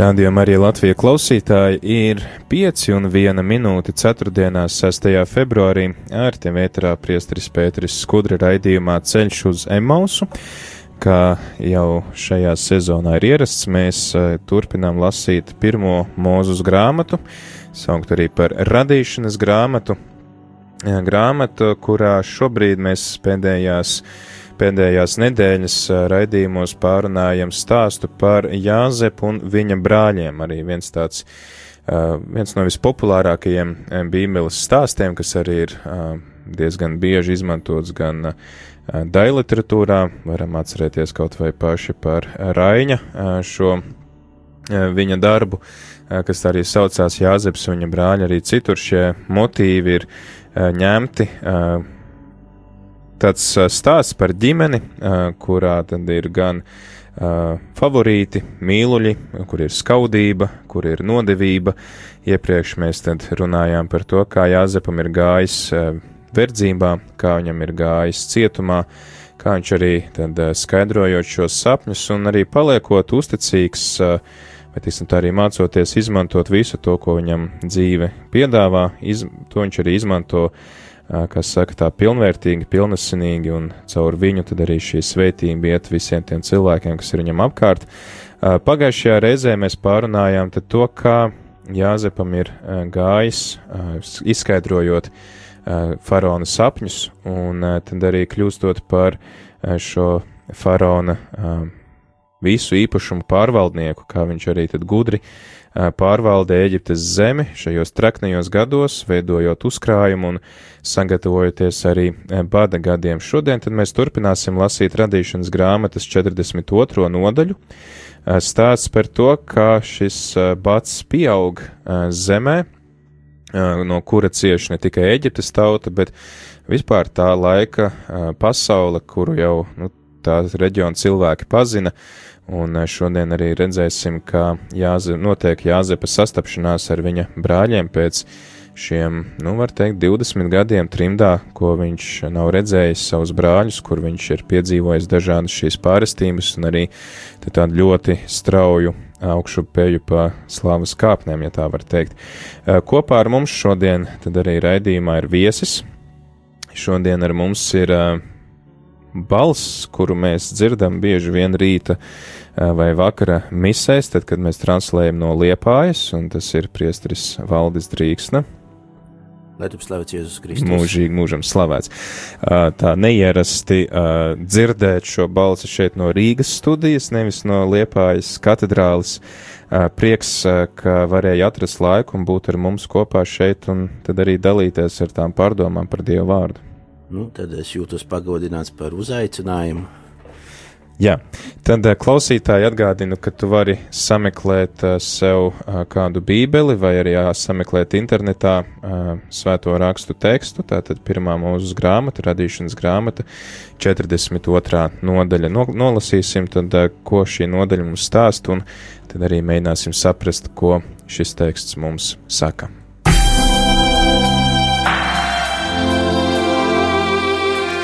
Rādījumā arī Latvijas klausītāji ir 5 un 1 minūte 4. 6. februārī ar tiem vētrā priestris Pēteris Skudra raidījumā Ceļš uz Emausu. Kā jau šajā sezonā ir ierasts, mēs turpinām lasīt pirmo mūzus grāmatu, saukt arī par radīšanas grāmatu. Grāmatu, kurā šobrīd mēs pēdējās pēdējās nedēļas raidījumos pārunājam stāstu par Jāzepu un viņa brāļiem. Arī viens tāds, viens no vispopulārākajiem bībeles stāstiem, kas arī ir diezgan bieži izmantots gan dailiteratūrā, varam atcerēties kaut vai paši par Raņa šo viņa darbu, kas arī saucās Jāzeps un viņa brāļi, arī citur šie motīvi ir ņemti tāds stāsts par ģimeni, kurā tad ir gan favorīti, mīluļi, kur ir skaudība, kur ir nodevība. Iepriekš mēs tad runājām par to, kā Jāzepam ir gājis verdzībā, kā viņam ir gājis cietumā, kā viņš arī tad skaidrojot šos sapņus un arī paliekot uzticīgs, bet tiksim tā arī mācoties izmantot visu to, ko viņam dzīve piedāvā, iz, to viņš arī izmanto uh, kas saka tā pilnvērtīgi, pilnesinīgi, un caur viņu tad arī šī svētība iet visiem tiem cilvēkiem, kas ir viņam apkārt. Pagājušajā reizē mēs pārunājām to, kā Jāzepam ir gājis, izskaidrojot faraona sapņus, un tad arī kļūstot par šo faraona visu īpašumu pārvaldnieku, kā viņš arī tad gudri pārvalda Eģiptes zemi šajos traknajos gados, veidojot uzkrājumu un sagatavojoties arī bada gadiem. Šodien mēs turpināsim lasīt radīšanas grāmatas 42. nodaļu. Stāsts par to, kā šis bats pieaug zemē, no kura cieši ne tikai Eģiptes tauta, bet vispār tā laika pasaule, kuru jau nu, tā reģiona cilvēki pazina, Un eh, šodien arī redzēsim, kā Jāze, notiek Jāzepa sastapšanās ar viņa brāļiem pēc šiem, nu, var teikt, 20 gadiem trimdā, ko viņš nav redzējis savus brāļus, kur viņš ir piedzīvojis dažādas šīs pārestības un arī tādu ļoti strauju augšu peju pa slavas kāpnēm, ja tā var teikt. Eh, kopā ar mums šodien tad arī raidījumā ir viesis. Šodien ar mums ir uh, balss, kuru mēs dzirdam bieži vien rīta vai vakara misēs, tad, kad mēs translējam no liepājas, un tas ir priestris Valdis Drīksna. Lai tu slavēts Jēzus Kristus. Mūžīgi mūžam slavēts. Tā neierasti dzirdēt šo balsi šeit no Rīgas studijas, nevis no Liepājas katedrālis. Prieks, ka varēja atrast laiku un būt ar mums kopā šeit un tad arī dalīties ar tām pārdomām par Dievu vārdu. Nu, tad es jūtos pagodināts par uzaicinājumu. Jā, tad eh, klausītāji atgādinu, ka tu vari sameklēt eh, sev eh, kādu bībeli vai arī sameklēt internetā svēto rakstu tekstu. Tātad pirmā mūsu grāmata, radīšanas grāmata, 42. nodaļa. Nolasīsim, tad, ko šī nodaļa mums stāst, un tad arī mēģināsim saprast, ko šis teksts mums saka.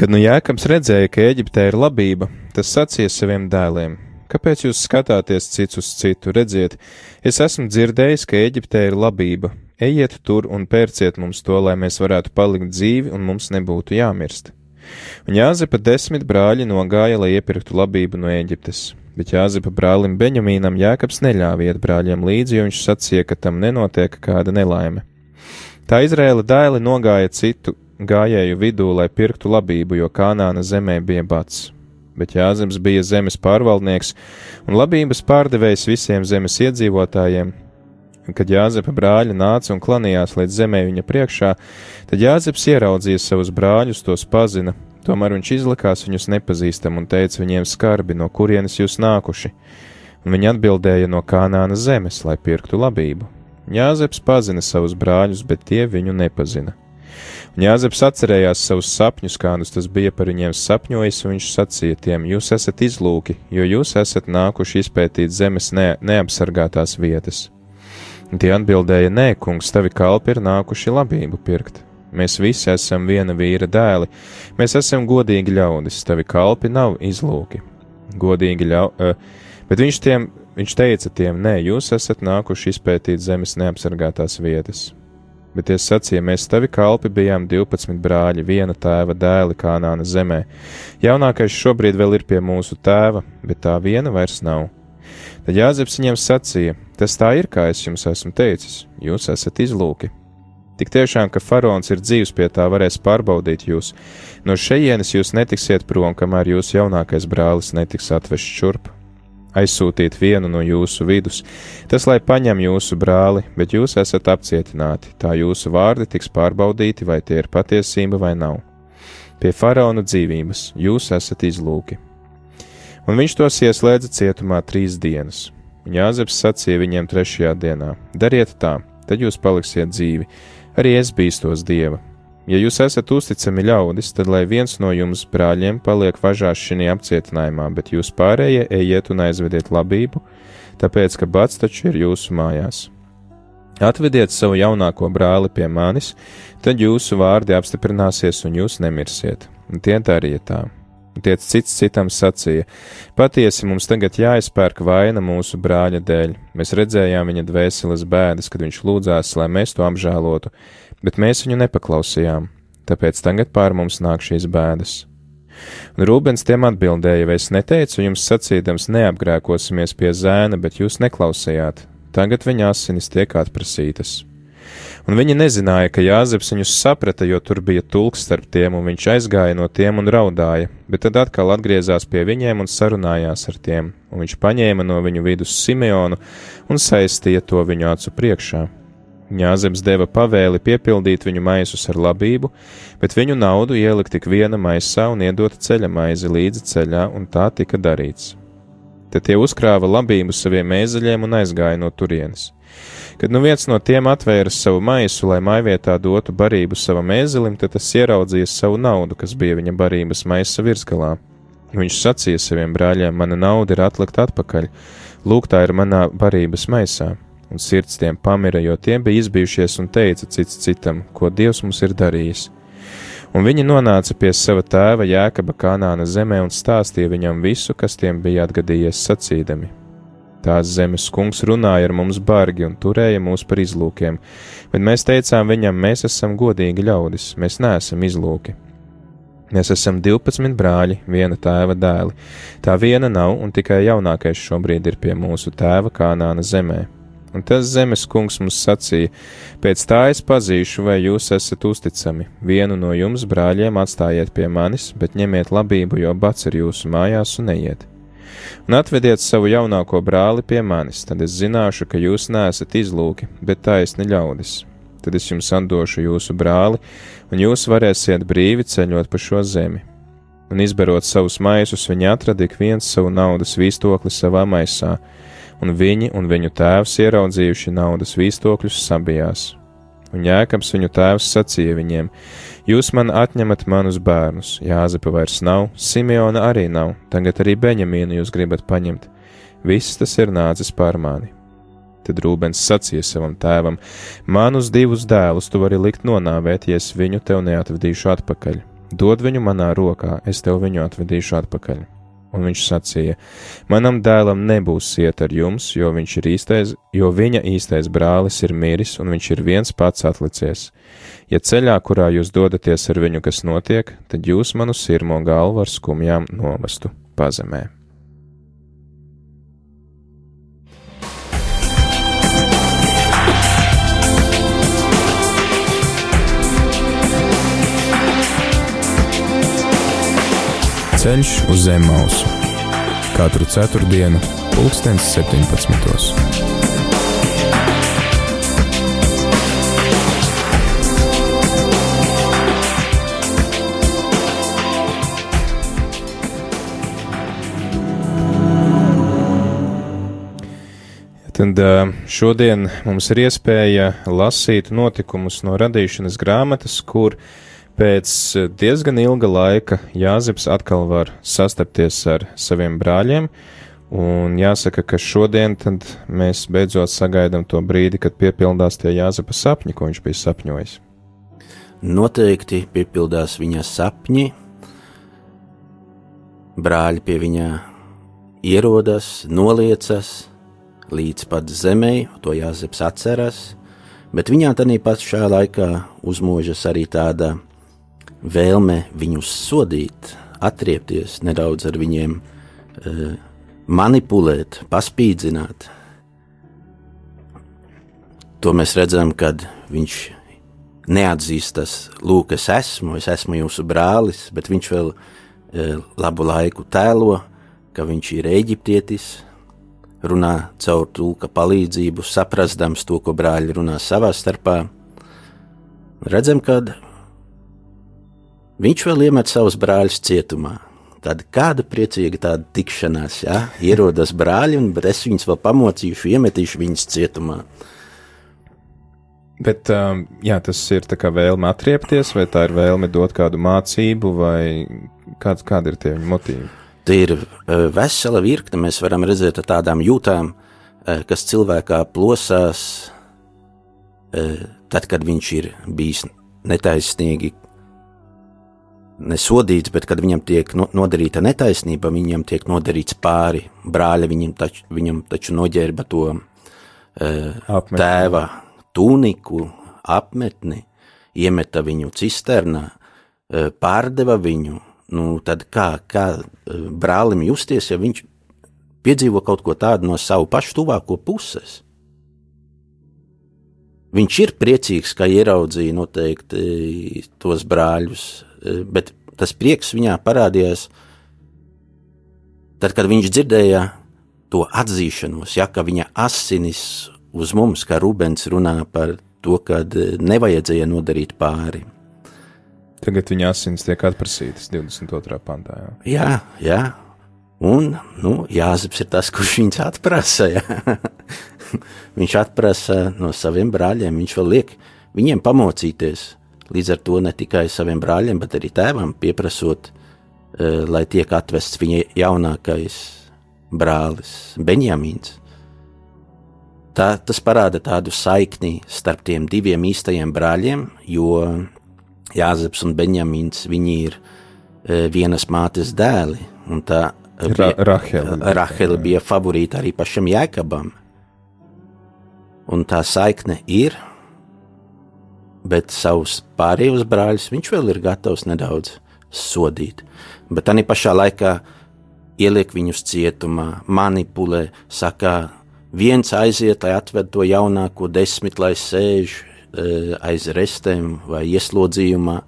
Kad nu Jēkabs redzēja, ka Eģiptē ir labība, tas sacīja saviem dēliem: Kāpēc jūs skatāties cits uz citu? Redziet, es esmu dzirdējis, ka Eģiptē ir labība. Ejiet tur un pērciet mums to, lai mēs varētu palikt dzīvi un mums nebūtu jāmirst. Un Jāzepa desmit brāļi nogāja, lai iepirktu labību no Eģiptes, bet Jāzepa brālim Beņamīnam Jēkabs neļāva iet brāļiem līdzi, jo viņš sacīja, ka tam nenotiek kāda nelaime. Tā Izraēla dēli nogāja citu gājēju vidū, lai pirktu labību, jo Kanāna zemē bija bats. Bet Jāzems bija zemes pārvaldnieks un labības pārdevējs visiem zemes iedzīvotājiem. Kad Jāzepa brāļi nāca un klanījās līdz zemē viņa priekšā, tad Jāzeps ieraudzīja savus brāļus, tos pazina, tomēr viņš izlikās viņus nepazīstam un teica viņiem skarbi, no kurienes jūs nākuši, un viņi atbildēja no Kanāna zemes, lai pirktu labību. Jāzeps pazina savus brāļus, bet tie viņu nepazina. Un Jāzeps atcerējās savus sapņus, kādus tas bija par viņiem sapņojis, un viņš sacīja tiem: Jūs esat izlūki, jo jūs esat nākuši izpētīt zemes ne, neapsargātās vietas. Un tie atbildēja: Nē, kungs, tavi kalpi ir nākuši labību pirkt. Mēs visi esam viena vīra dēli, mēs esam godīgi ļaudis, tavi kalpi nav izlūki. Godīgi ļaudis, uh, bet viņš, tiem, viņš teica tiem: Nē, jūs esat nākuši izpētīt zemes neapsargātās vietas Bet tie sacīja, mēs tavi kalpi bijām 12 brāļi, viena tēva dēli Kanāna zemē. Jaunākais šobrīd vēl ir pie mūsu tēva, bet tā viena vairs nav. Tad Jāzeps viņiem sacīja: Tas tā ir, kā es jums esmu teicis, jūs esat izlūki. Tik tiešām, ka faraons ir dzīves pie tā, varēs pārbaudīt jūs. No šejienes jūs netiksiet prom, kamēr jūsu jaunākais brālis netiks atvests šurp aizsūtīt vienu no jūsu vidus, tas lai paņem jūsu brāli, bet jūs esat apcietināti, tā jūsu vārdi tiks pārbaudīti, vai tie ir patiesība vai nav. Pie faraona dzīvības jūs esat izlūki. Un viņš tos ieslēdza cietumā trīs dienas. Un Jāzeps sacīja viņiem trešajā dienā: Dariet tā, tad jūs paliksiet dzīvi, arī es bīstos dieva, Ja jūs esat uzticami ļaudis, tad lai viens no jums brāļiem paliek važās šī apcietinājumā, bet jūs pārējie ejiet un aizvediet labību, tāpēc, ka bats taču ir jūsu mājās. Atvediet savu jaunāko brāli pie manis, tad jūsu vārdi apstiprināsies un jūs nemirsiet. Tie darīja tā. Tiec cits citam sacīja: Patiesi mums tagad jāizpērk vaina mūsu brāļa dēļ. Mēs redzējām viņa dvēseles bēdas, kad viņš lūdzās, lai mēs to apžēlotu, bet mēs viņu nepaklausījām, tāpēc tagad pār mums nāk šīs bēdas. Un Rūbens tiem atbildēja, vai es neteicu jums sacīdams, neapgrēkosimies pie zēna, bet jūs neklausījāt, tagad viņa asinis tiek atprasītas. Un viņi nezināja, ka Jāzeps viņus saprata, jo tur bija tulks starp tiem, un viņš aizgāja no tiem un raudāja, bet tad atkal atgriezās pie viņiem un sarunājās ar tiem, un viņš paņēma no viņu vidus Simeonu un saistīja to viņu acu priekšā. Ņāzems deva pavēli piepildīt viņu maisus ar labību, bet viņu naudu ielikt tik viena maisā un iedot ceļa maizi līdzi ceļā, un tā tika darīts. Tad tie uzkrāva labību saviem mēzeļiem un aizgāja no turienes. Kad nu viens no tiem atvēra savu maisu, lai maivietā dotu barību savam mēzelim, tad tas ieraudzīja savu naudu, kas bija viņa barības maisa virsgalā. Viņš sacīja saviem brāļiem: Mana nauda ir atlikt atpakaļ, lūk, tā ir manā barības maisā un sirds tiem pamira, jo tie bija izbijušies un teica cits citam, ko Dievs mums ir darījis. Un viņi nonāca pie sava tēva Jēkaba Kanāna zemē un stāstīja viņam visu, kas tiem bija atgadījies sacīdami. Tās zemes kungs runāja ar mums bargi un turēja mūs par izlūkiem, bet mēs teicām viņam, mēs esam godīgi ļaudis, mēs neesam izlūki. Mēs esam 12 brāļi, viena tēva dēli. Tā viena nav, un tikai jaunākais šobrīd ir pie mūsu tēva Kanāna zemē. Un tas zemes kungs mums sacīja: Pēc tā es pazīšu, vai jūs esat uzticami. Vienu no jums, brāļiem, atstājiet pie manis, bet ņemiet labību, jo bats ir jūsu mājās un neiet. Un atvediet savu jaunāko brāli pie manis, tad es zināšu, ka jūs neesat izlūki, bet taisni ļaudis. Tad es jums atdošu jūsu brāli, un jūs varēsiet brīvi ceļot pa šo zemi. Un izberot savus maisus, viņi atrada ik viens savu naudas vīstokli savā maisā un viņi un viņu tēvs ieraudzījuši naudas vīstokļus sabijās. Un Jēkabs viņu tēvs sacīja viņiem: Jūs man atņemat manus bērnus, Jāzepa vairs nav, Simeona arī nav, tagad arī Beņamīnu jūs gribat paņemt. Viss tas ir nācis pār mani. Tad Rūbens sacīja savam tēvam: Manus divus dēlus tu vari likt nonāvēt, ja es viņu tev neatvedīšu atpakaļ. Dod viņu manā rokā, es tev viņu atvedīšu atpakaļ. Un viņš sacīja: Manam dēlam nebūs iet ar jums, jo, ir īstais, jo viņa īstais brālis ir miris, un viņš ir viens pats atlicies. Ja ceļā, kurā jūs dodaties ar viņu, kas notiek, tad jūs manu sirmo galvu ar skumjām novestu pazemē. Ceļš uz zem mausu katru ceturtdienu, pulkstens 17. Tad šodien mums ir iespēja lasīt notikumus no radīšanas grāmatas, kur uh, Pēc eh, diezgan ilga laika Jāzeps atkal var sastapties ar saviem brāļiem, un jāsaka, ka šodien mēs beidzot sagaidām to brīdi, kad piepildās tie Jāzepa sapņi, ko viņš bija sapņojis. Noteikti piepildās viņa sapņi, brāļi pie viņa ierodas, noliecas līdz pat zemē, to Jāzeps atceras, bet viņā tādā pašā laikā uzmožas arī tāda vēlme viņus sodīt, atriepties nedaudz ar viņiem, eh, manipulēt, paspīdzināt. To mēs redzam, kad viņš neatzīstas, lūk, es esmu, es esmu jūsu brālis, bet viņš vēl e, labu laiku tēlo, ka viņš ir eģiptietis, runā caur tulka palīdzību, saprastams to, ko brāļi runā savā starpā. Redzam, ka Viņš vēl iemet savus brāļus cietumā. Tāda kāda priecīga tāda tikšanās, ja? ierodas brāļi, un es viņus vēl pamocīšu, iemetīšu viņus cietumā. Bet um, jā, tas ir vēlme atriepties, vai tā ir vēlme dot kādu mācību, vai kāds, kādi ir tie motīvi? Tie ir uh, vesela virkne, mēs varam redzēt tādām jūtām, uh, kas cilvēkā plosās, uh, tad, kad viņš ir bijis netaisnīgi nesodīts, bet kad viņam tiek nodarīta netaisnība, viņam tiek nodarīts pāri. Brāļa viņam taču, viņam taču noģērba to uh, tēva tuniku, apmetni, iemeta viņu cisternā, uh, pārdeva viņu. Nu, tad kā, kā uh, brālim justies, ja viņš piedzīvo kaut ko tādu no savu pašu tuvāko puses? Viņš ir priecīgs, ka ieraudzīja noteikti tos brāļus, Eh, bet tas prieks viņā parādījās tad, kad viņš dzirdēja to atzīšanos, ja, ka viņa asinis uz mums, kā Rūbens runā par to, ka eh, nevajadzēja nodarīt pāri. Tagad viņa asins tiek atprasītas 22. pantā. Jā, jā. jā. Un nu, Jāzeps ir tas, kurš viņus atprasa. Jā. viņš atprasa no saviem brāļiem, viņš vēl liek viņiem pamocīties. Līdz ar to ne tikai saviem brāļiem, bet arī tēvam pieprasot, uh, lai tiek atvests viņa jaunākais brālis, Benjamīns. Tā, tas parāda tādu saikni starp tiem diviem īstajiem brāļiem, jo Jāzeps un Benjamīns ir uh, vienas mātes dēli. Tā Ra Rahela bija favorīta arī pašam Jēkabam. Un tā saikne ir bet savus pārējos brāļus viņš vēl ir gatavs nedaudz sodīt. Bet tā pašā laikā ieliek viņus cietumā, manipulē, saka, viens aiziet, lai atved to jaunāko desmit, lai sēž e, aiz restēm vai ieslodzījumā.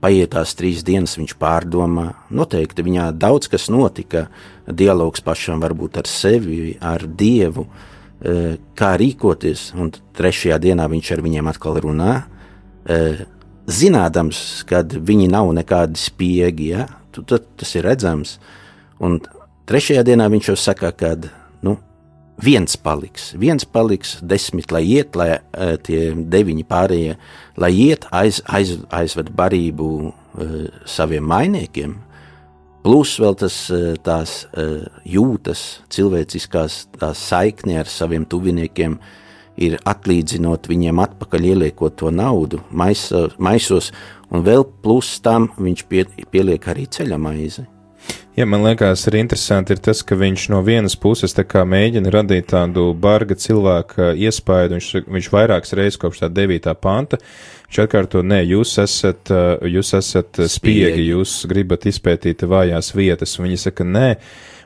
Paietās trīs dienas, viņš pārdomā. Noteikti viņā daudz kas notika. Dialogs pašam varbūt ar sevi, ar dievu, e, kā rīkoties. Un trešajā dienā viņš ar viņiem atkal runā zinādams, ka viņi nav nekādi spiegi, ja? tad tas ir redzams. Un trešajā dienā viņš jau saka, ka nu, viens paliks, viens paliks, desmit, lai iet, lai uh, tie deviņi pārējie, lai iet, aiz, aiz, aizved barību saviem mainiekiem. Plus vēl tas, tās uh, jūtas, cilvēciskās tās saikni ar saviem tuviniekiem, uh, ir atlīdzinot viņiem atpakaļ ieliekot to naudu maisa, maisos, un vēl plus tam viņš pie, pieliek arī ceļa maizi. Ja man liekas, arī interesanti ir tas, ka viņš no vienas puses mēģina radīt tādu barga cilvēka iespēju. Viņš, viņš vairākas reizes kopš tā 9. panta viņš atkārto, nē, jūs esat, jūs esat spiegi, spiegi, jūs gribat izpētīt vājās vietas. Un viņi saka, nē.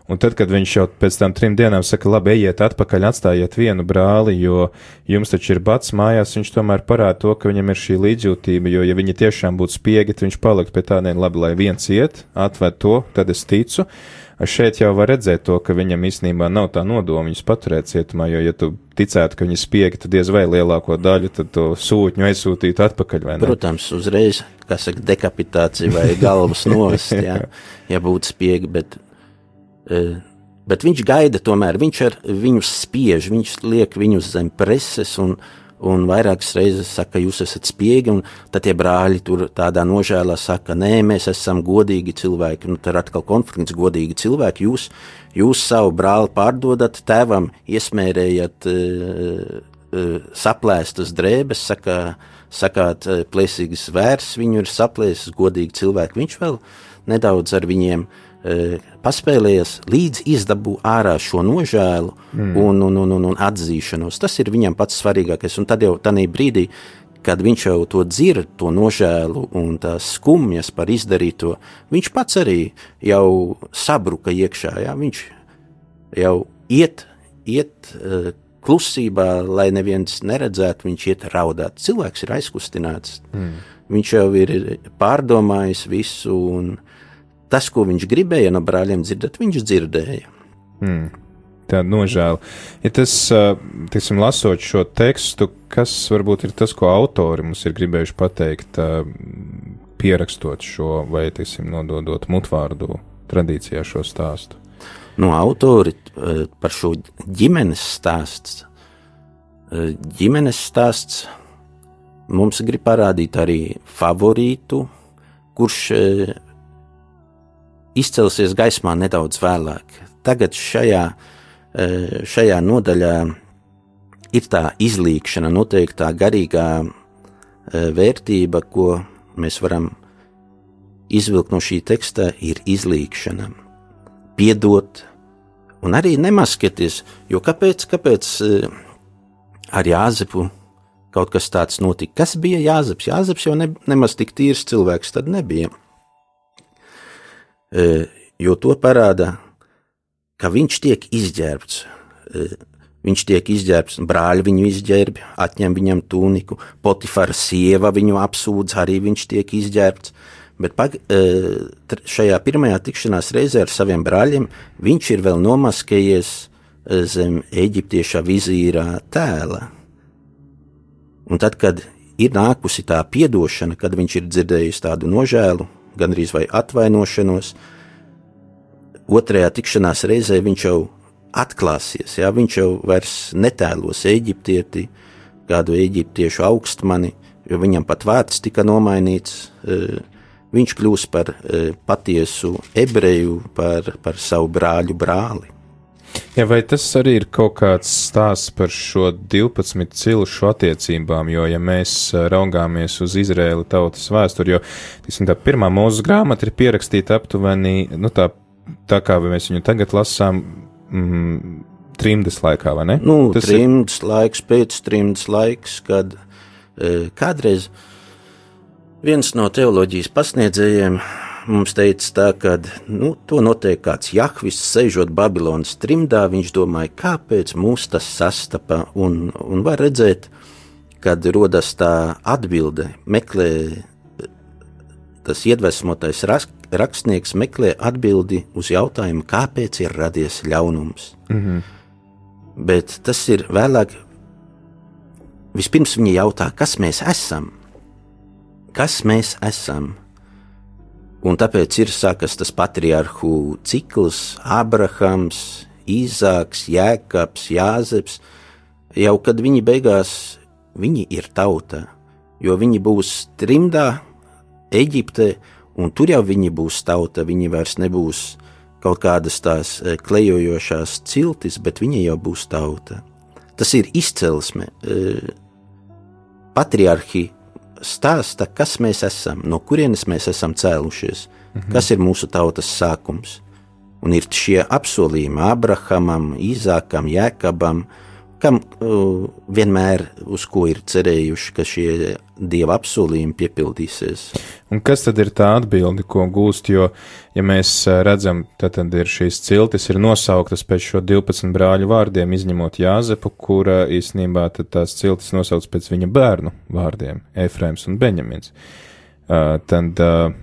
Un tad, kad viņš jau pēc tam trim dienām saka, labi, ejiet atpakaļ, atstājiet vienu brāli, jo jums taču ir bats mājās, viņš tomēr parāda to, ka viņam ir šī līdzjūtība, jo ja viņi tiešām būtu spiegi, tad viņš palikt pie tādiem, labi, lai viens iet, atved to, tad es ticu. Šeit jau var redzēt to, ka viņam īstenībā nav tā nodoma viņus paturēt cietumā, jo, ja tu ticētu, ka viņi spiegi, tad diez vai lielāko daļu to sūtņu aizsūtītu atpakaļ? Protams, uzreiz, kā saka, dekapitācija vai galvas novest, jā, ja būtu spiegi, bet Eh, bet viņš gaida tomēr, viņš ar viņus spiež, viņš liek viņus zem preses un, un vairākas reizes saka, jūs esat spiegi, un tad tie brāļi tur tādā nožēlā saka, nē, mēs esam godīgi cilvēki, nu tad atkal konflikts godīgi cilvēki, jūs, jūs savu brāli pārdodat tēvam, iesmērējat uh, uh, saplēstas drēbes, saka, sakāt, uh, plēsīgas vērs, viņu ir saplēsis godīgi cilvēki, viņš vēl nedaudz ar viņiem E, paspēlējies, līdz izdabū ārā šo nožēlu mm. un, un, un, un, un atzīšanos. Tas ir viņam pats svarīgākais. Un tad jau tajā brīdī, kad viņš jau to dzird, to nožēlu un tās skumjas par izdarīto, viņš pats arī jau sabruka iekšā. Jā? Viņš jau iet, iet uh, klusībā, lai neviens neredzētu, viņš iet raudāt. Cilvēks ir aizkustināts. Mm. Viņš jau ir pārdomājis visu un viņa tas, ko viņš gribēja no brāļiem dzirdēt, viņš dzirdēja. Hmm. Tāda nožēla. Ja tas, teiksim, lasot šo tekstu, kas varbūt ir tas, ko autori mums ir gribējuši pateikt, pierakstot šo vai, teiksim, nododot mutvārdu tradīcijā šo stāstu? No autori par šo ģimenes stāstu. Ģimenes stāsts mums grib parādīt arī favorītu, kurš izcelsies gaismā nedaudz vēlāk. Tagad šajā, eh, šajā nodaļā ir tā izlīkšana, noteiktā garīgā eh, vērtība, ko mēs varam izvilkt no šī teksta, ir izlīkšana, piedot un arī nemaskieties, jo kāpēc, kāpēc eh, ar Jāzepu kaut kas tāds notika? Kas bija Jāzeps? Jāzeps jau ne, nemaz tik tīrs cilvēks tad nebija. E, jo to parāda, ka viņš tiek izģērbts. E, viņš tiek izģērbts, brāļi viņu izģērb, atņem viņam tuniku, Potifara sieva viņu apsūdz, arī viņš tiek izģērbts. Bet pag, e, šajā pirmajā tikšanās reizē ar saviem brāļiem viņš ir vēl nomaskējies zem eģiptieša vizīrā tēla. Un tad, kad ir nākusi tā atdošana, kad viņš ir dzirdējis tādu nožēlu, gandrīz vai atvainošanos. Otrajā tikšanās reizē viņš jau atklāsies, jā, viņš jau vairs netēlos eģiptieti, kādu eģiptiešu augstmani, jo viņam pat vārds tika nomainīts. E, viņš kļūs par e, patiesu ebreju, par, par savu brāļu brāli. Ja, vai tas arī ir kaut kāds stāsts par šo 12 cilšu attiecībām, jo, ja mēs raugāmies uz Izraēlu tautas vēsturi, jo, tiksim, tā pirmā mūsu grāmata ir pierakstīta aptuveni, nu tā, tā kā mēs viņu tagad lasām, mm, trimdes laikā, vai ne? Nu, tas trimdes ir... laiks, pēc trimdes laiks, kad e, kādreiz viens no teoloģijas pasniedzējiem mums teica, tā, ka nu, to noteikti kāds Jahvis, sēžot Babilonas trimdā, viņš domāja, kāpēc mūs tas sastapa. Un, un var redzēt, kad rodas tā atbilde, meklē tas iedvesmotais rakstnieks, meklē atbildi uz jautājumu, kāpēc ir radies ļaunums. Mm -hmm. Bet tas ir vēlāk. Vispirms viņi jautā, kas mēs esam? Kas mēs esam? Un tāpēc ir sākas tas patriarhu cikls, Abrahams, Īzāks, Jēkabs, Jāzeps. Jau kad viņi beigās, viņi ir tauta, jo viņi būs trimdā, Eģiptē, un tur jau viņi būs tauta, viņi vairs nebūs kaut kādas tās e, klejojošās ciltis, bet viņi jau būs tauta. Tas ir izcelsme. E, patriarhi stāsta, kas mēs esam, no kurienes mēs esam cēlušies. Mhm. Kas ir mūsu tautas sākums? Un ir šie apsolījumi Abrahamam, Īzākam, Jēkabam, kam uh, vienmēr uz ko ir cerējuši, ka šie dieva apsolījumi piepildīsies. Un kas tad ir tā atbilde, ko gūst? Jo, ja mēs uh, redzam, tad, tad ir šīs ciltis, ir nosauktas pēc šo 12 brāļu vārdiem, izņemot Jāzepu, kura īstenībā tās ciltis nosauc pēc viņa bērnu vārdiem - Efraims un Beņamins. Uh, tad, uh,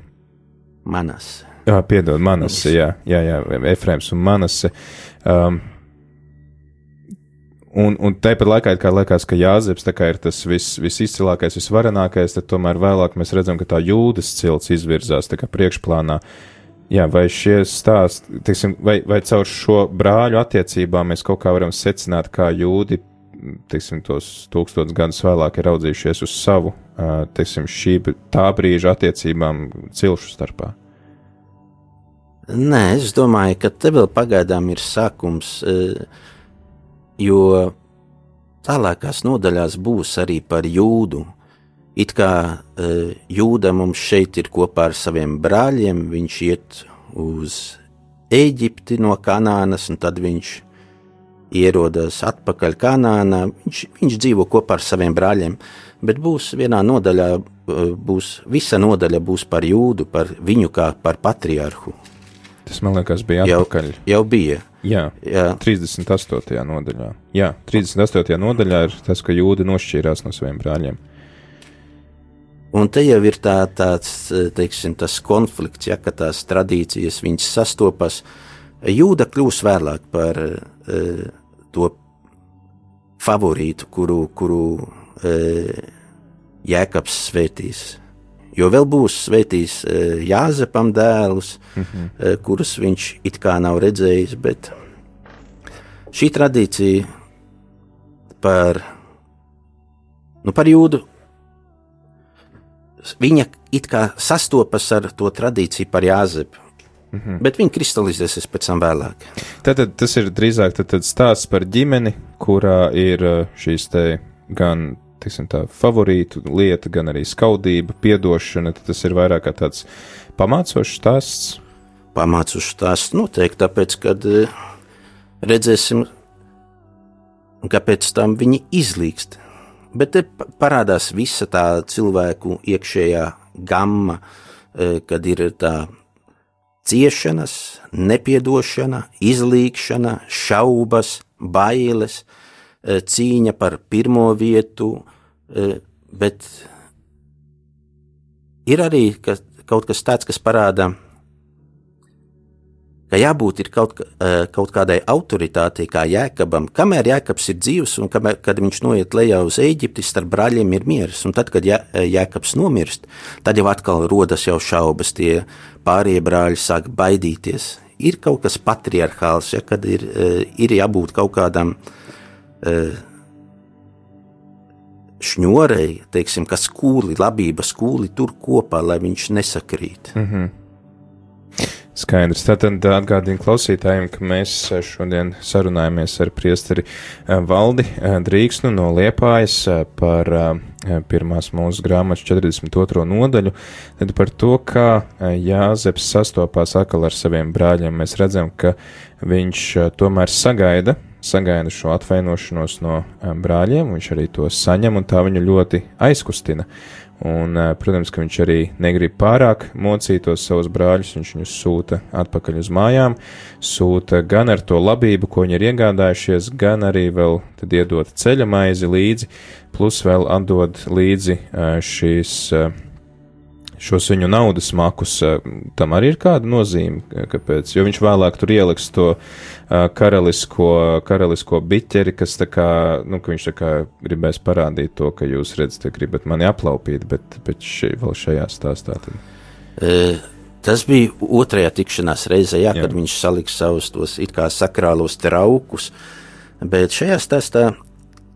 Manas. Jā, piedod, Manase, jā, jā, jā, Efraims un Manase. Um, Un, un tāpat laikā, kā liekas, ka Jāzeps ir tas vis, visizcilākais, visvarenākais, tad tomēr vēlāk mēs redzam, ka tā jūdas cilts izvirzās priekšplānā. Jā, vai šie stāsti, teiksim, vai, vai caur šo brāļu attiecībām mēs kaut kā varam secināt, kā jūdi, teiksim, tos tūkstotus gadus vēlāk ir raudzījušies uz savu, teiksim, šī tā brīža attiecībām cilšu starpā? Nē, es domāju, ka te vēl pagaidām ir sākums. Uh, jo tālākās nodaļās būs arī par jūdu. It kā uh, jūda mums šeit ir kopā ar saviem brāļiem, viņš iet uz Eģipti no Kanānas, un tad viņš ierodas atpakaļ Kanānā. Viņš, viņš dzīvo kopā ar saviem brāļiem, bet būs vienā nodaļā, uh, būs, visa nodaļa būs par jūdu, par viņu kā par patriarhu. Tas man liekas, bija atpakaļ. Jau, jau bija. Jā, jā. 38. nodaļā. Jā, 38. nodaļā ir tas, ka jūdi nošķīrās no saviem brāļiem. Un te jau ir tā, tāds teiksim, konflikts, ja tās tradīcijas sastopas. Jūda kļūs vēlāk par uh, to favorītu, kuru, kuru uh, Jēkabs svētīs. Jo vēl būs svētījis uh, Jāzepam dēlus, mm -hmm. kurus viņš it kā nav redzējis, bet šī tradīcija par, nu, par jūdu, viņa it kā sastopas ar to tradīciju par Jāzepu. Mm -hmm. Bet viņi kristalizēsies pēc tam vēlāk. Tad tas ir drīzāk tad, tad stāsts par ģimeni, kurā ir uh, šīs te gan tiksim, tā, favorītu lieta, gan arī skaudība, piedošana. Tas ir vairāk kā tāds pamācošs stāsts. Pamācošs stāsts noteikti, tāpēc, kad eh, redzēsim, kāpēc tam viņi izlīkst. Bet te parādās visa tā cilvēku iekšējā gama, eh, kad ir tā ciešanas, nepiedošana, izlīkšana, šaubas, bailes, eh, cīņa par pirmo vietu, Eh, bet ir arī ka, kaut kas tāds, kas parāda, ka jābūt kaut, eh, kaut kādai autoritātei, kā jēkabam, kamēr jēkabs ir dzīvs un kamēr, kad viņš noiet lejā uz Eģipti, starp brāļiem ir miers. Un tad, kad eh, jēkabs nomirst, tad jau atkal rodas jau šaubas, tie pārējie brāļi sāk baidīties. Ir kaut kas patriarchāls, ja, kad ir, ir jābūt kaut kādam šņurei, teiksim, kas skūli, labības skūli tur kopā, lai viņš nesakrīt. Mm -hmm. Skaidrs. Tātad atgādinu klausītājiem, ka mēs šodien sarunājamies ar priesteri eh, Valdi eh, Drīksnu no Liepājas eh, par pirmās mūsu grāmatas 42. nodaļu, tad par to, kā Jāzeps sastopās atkal ar saviem brāļiem. Mēs redzam, ka viņš tomēr sagaida sagaida šo atvainošanos no brāļiem, viņš arī to saņem, un tā viņu ļoti aizkustina. Un, protams, ka viņš arī negrib pārāk mocīt tos savus brāļus, viņš viņus sūta atpakaļ uz mājām, sūta gan ar to labību, ko viņi ir iegādājušies, gan arī vēl iedot ceļa maizi līdzi, plus vēl atdod līdzi šīs šos viņu naudas makus, eh, tam arī ir kāda nozīme, kāpēc, jo viņš vēlāk tur ieliks to uh, karalisko, karalisko biķeri, kas tā kā, nu, ka viņš tā kā gribēs parādīt to, ka jūs redzat, gribat mani aplaupīt, bet, bet šī, vēl šajā stāstā tad. E, tas bija otrajā tikšanās reizē, jā, jā. kad viņš saliks savus tos it kā sakrālos traukus, bet šajā stāstā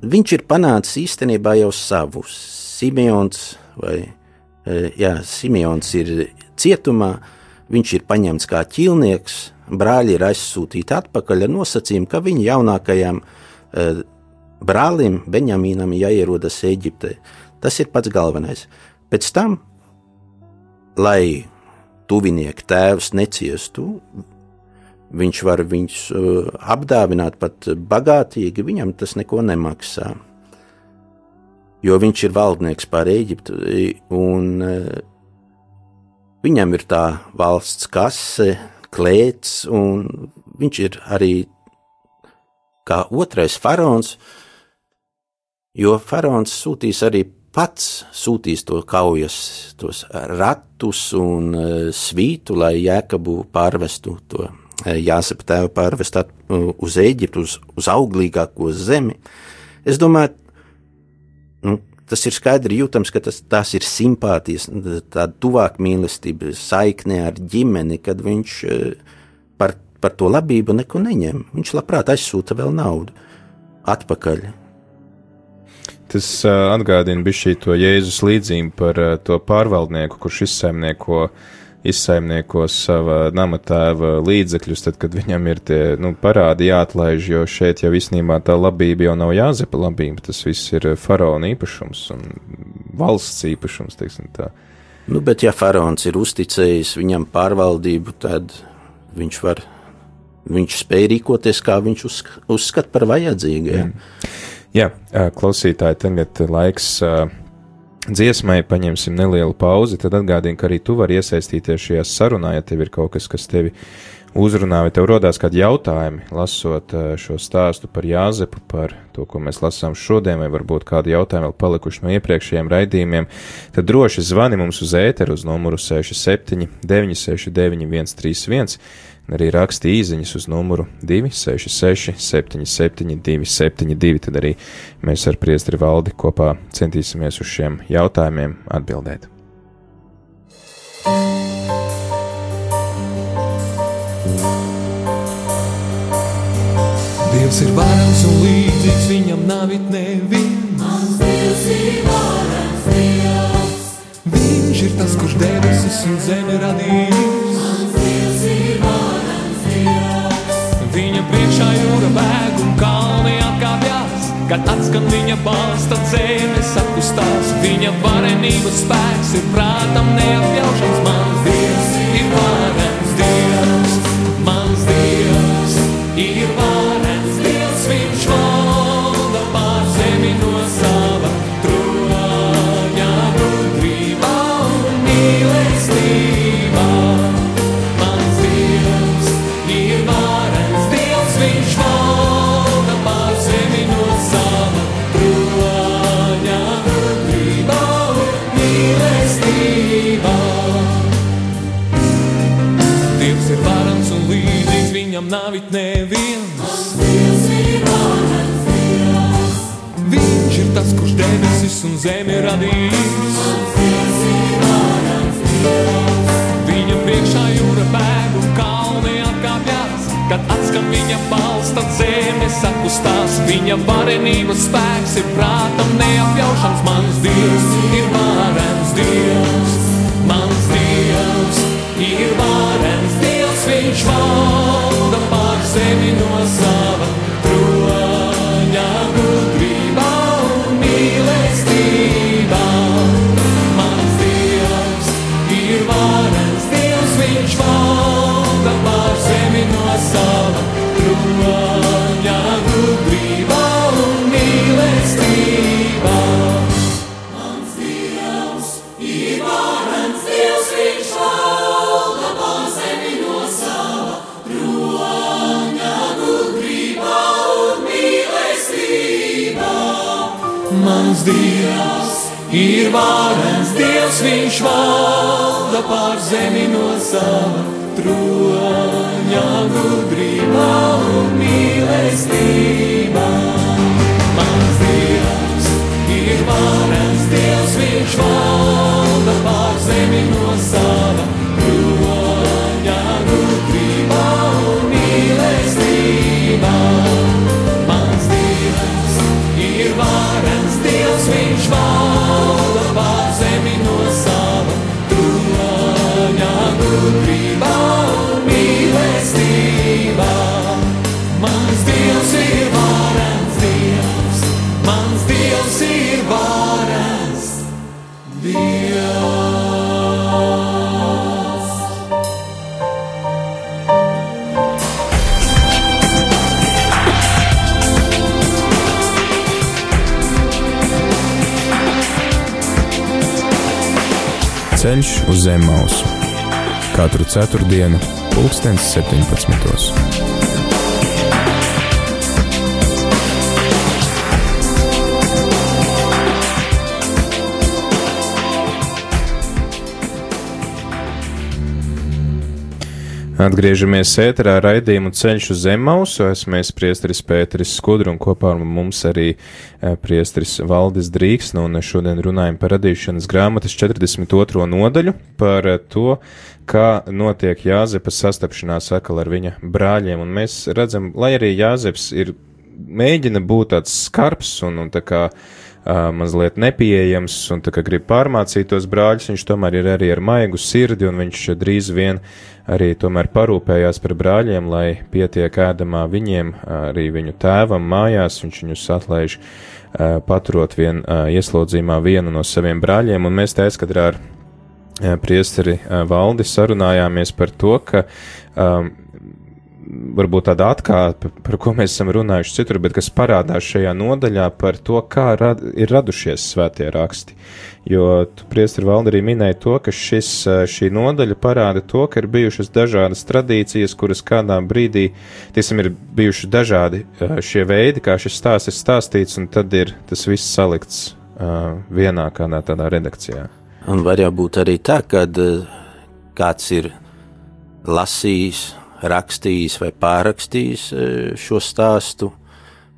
viņš ir panācis īstenībā jau savus Simeons vai Eh, jā, Simons ir cietumā, viņš ir paņemts kā ķīlnieks, brāļi ir aizsūtīti atpakaļ ar nosacījumu, ka viņa jaunākajam eh, brālim, Benjamīnam, jāierodas Eģiptē. Tas ir pats galvenais. Pēc tam, lai tuvinieki tēvs neciestu, viņš var viņus uh, apdāvināt pat bagātīgi, viņam tas neko nemaksā. Jo viņš ir valdnieks pār Eģiptu, un uh, viņam ir tā valsts kase, klēts, un viņš ir arī kā otrais faraons, jo faraons sūtīs arī pats sūtīs to kaujas, tos ratus un uh, svītu, lai jēkabu pārvestu to uh, jāsapa tēvu pārvest uz Eģiptu, uz, uz auglīgāko zemi. Es domāju, tas ir skaidri jūtams, ka tas, tās ir simpātijas, tāda tuvāk mīlestība, saikne ar ģimeni, kad viņš uh, par, par to labību neko neņem. Viņš labprāt aizsūta vēl naudu atpakaļ Tas uh, atgādina bišķī to Jēzus līdzību par uh, to pārvaldnieku, kurš izsaimnieko, izsaimnieko sava namatēva līdzekļus, tad, kad viņam ir tie nu, parādi jāatlaiž, jo šeit jau īstenībā tā labība jau nav jāzepa labība, tas viss ir faraona īpašums un valsts īpašums, teiksim tā. Nu, bet ja faraons ir uzticējis viņam pārvaldību, tad viņš var, viņš spēj rīkoties, kā viņš uzskata par vajadzīgajiem. Mm. Jā, klausītāji, tagad laiks dziesmai, paņemsim nelielu pauzi, tad atgādini, ka arī tu vari iesaistīties šajā sarunā, ja tev ir kaut kas, kas tevi uzrunā, vai tev rodās kādi jautājumi, lasot šo stāstu par Jāzepu, par to, ko mēs lasām šodien, vai varbūt kādi jautājumi vēl palikuši no iepriekšējiem raidījumiem, tad droši zvani mums uz ēteru uz numuru 67 969 131 arī raksta īsiņas uz numuru 266, 77, 272. Tad arī mēs ar Priestri valdi kopā centīsimies uz šiem jautājumiem atbildēt. Dievs ir varams un līdzīgs viņam nav it neviens. Mans Dievs ir varams Dievs. Viņš ir tas, kurš debesis un zemi radījis. Priekšā jūra bēg un kalni atkāpjas, kad atskan viņa balss, tad zeme sakustās. Viņa varenības spēks ir prātam neapjaušams, mans Dievs ir varens zemi radījis. Viņa priekšā jūra bēg un kalni atkāpjas, kad atskan viņa balss, tad zeme sakustās. Viņa varenības spēks ir prātam katru ceturtdienu, pulkstens 17. Atgriežamies ēterā raidījumu ceļš uz Zemmausu. Esmu es priesteris Pēteris Skudru un kopā ar mums arī eh, priesteris Valdis Drīgs. Nu, un šodien runājam par radīšanas grāmatas 42. nodaļu, par eh, to, kā notiek Jāzepas sastapšanās atkal ar viņa brāļiem. Un mēs redzam, lai arī Jāzeps ir mēģina būt tāds skarbs un, un tā kā uh, mazliet nepieejams un tā kā grib pārmācīt tos brāļus, viņš tomēr ir arī ar maigu sirdi un viņš drīz vien arī tomēr parūpējās par brāļiem, lai pietiek ēdamā viņiem, arī viņu tēvam mājās, viņš viņus atlaiž uh, paturot vien uh, ieslodzījumā vienu no saviem brāļiem, un mēs teiskadrā ar priesteri valdi sarunājāmies par to, ka um, varbūt tāda atkāpe, par ko mēs esam runājuši citur, bet kas parādās šajā nodaļā par to, kā rad, ir radušies svētie raksti. Jo tu, priestri, valdi arī minēja to, ka šis, šī nodaļa parāda to, ka ir bijušas dažādas tradīcijas, kuras kādā brīdī, tiesim, ir bijuši dažādi šie veidi, kā šis stāsts ir stāstīts, un tad ir tas viss salikts uh, vienā kādā tādā redakcijā. Un var jau būt arī tā, ka kāds ir lasījis rakstījis vai pārrakstījis e, šo stāstu,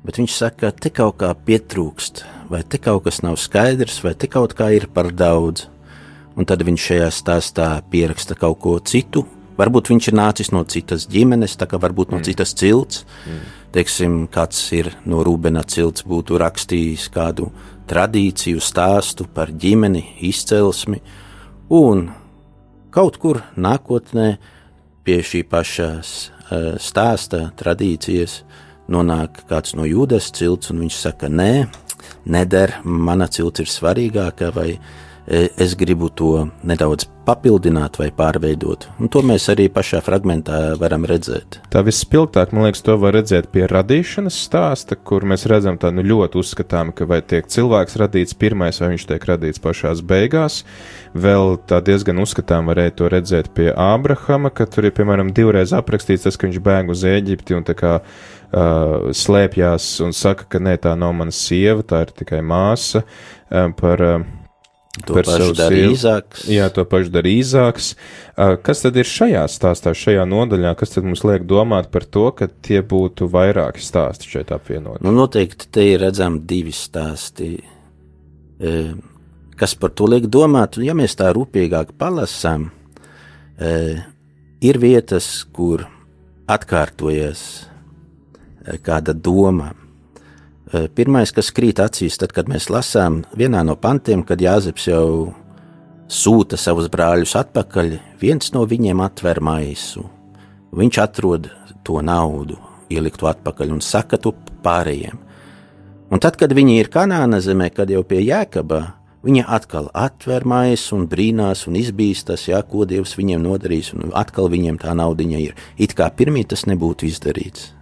bet viņš saka, ka te kaut kā pietrūkst, vai te kaut kas nav skaidrs, vai te kaut kā ir par daudz. Un tad viņš šajā stāstā pieraksta kaut ko citu. Varbūt viņš ir nācis no citas ģimenes, tā kā varbūt no mm. citas cilts. Mm. Teiksim, kāds ir no Rūbena cilts, būtu rakstījis kādu tradīciju, stāstu par ģimeni, izcelsmi, un kaut kur nākotnē pie šī pašas uh, stāsta tradīcijas nonāk kāds no jūdas cilts, un viņš saka, nē, neder, mana cilts ir svarīgāka, vai E, es gribu to nedaudz papildināt vai pārveidot. Un to mēs arī pašā fragmentā varam redzēt. Tā vispilgtāk, man liekas, to var redzēt pie radīšanas stāsta, kur mēs redzam tādu nu, ļoti uzskatām, ka vai tiek cilvēks radīts pirmais, vai viņš tiek radīts pašās beigās. Vēl tā diezgan uzskatām varēja to redzēt pie Ābrahama, ka tur ir, piemēram, divreiz aprakstīts tas, ka viņš bēg uz Ēģipti un tā kā uh, slēpjās un saka, ka nē, tā nav mana sieva, tā ir tikai māsa. Uh, par, uh, To pašu darīja Īzāks. Jā, to pašu darīja Īzāks. Kas tad ir šajā stāstā, šajā nodaļā, kas tad mums liek domāt par to, ka tie būtu vairāki stāsti šeit apvienot? Nu, noteikti te ir redzami divi stāsti. Kas par to liek domāt, ja mēs tā rūpīgāk palasām, ir vietas, kur atkārtojas kāda doma pirmais, kas krīt acīs, tad, kad mēs lasām vienā no pantiem, kad Jāzeps jau sūta savus brāļus atpakaļ, viens no viņiem atver maisu. Viņš atrod to naudu, ieliktu atpakaļ un saka to pārējiem. Un tad, kad viņi ir Kanāna zemē, kad jau pie Jēkabā, Viņa atkal atver maisu un brīnās un izbīstas, jā, ko Dievs viņiem nodarīs, un atkal viņiem tā naudiņa ir. It kā pirmie tas nebūtu izdarīts,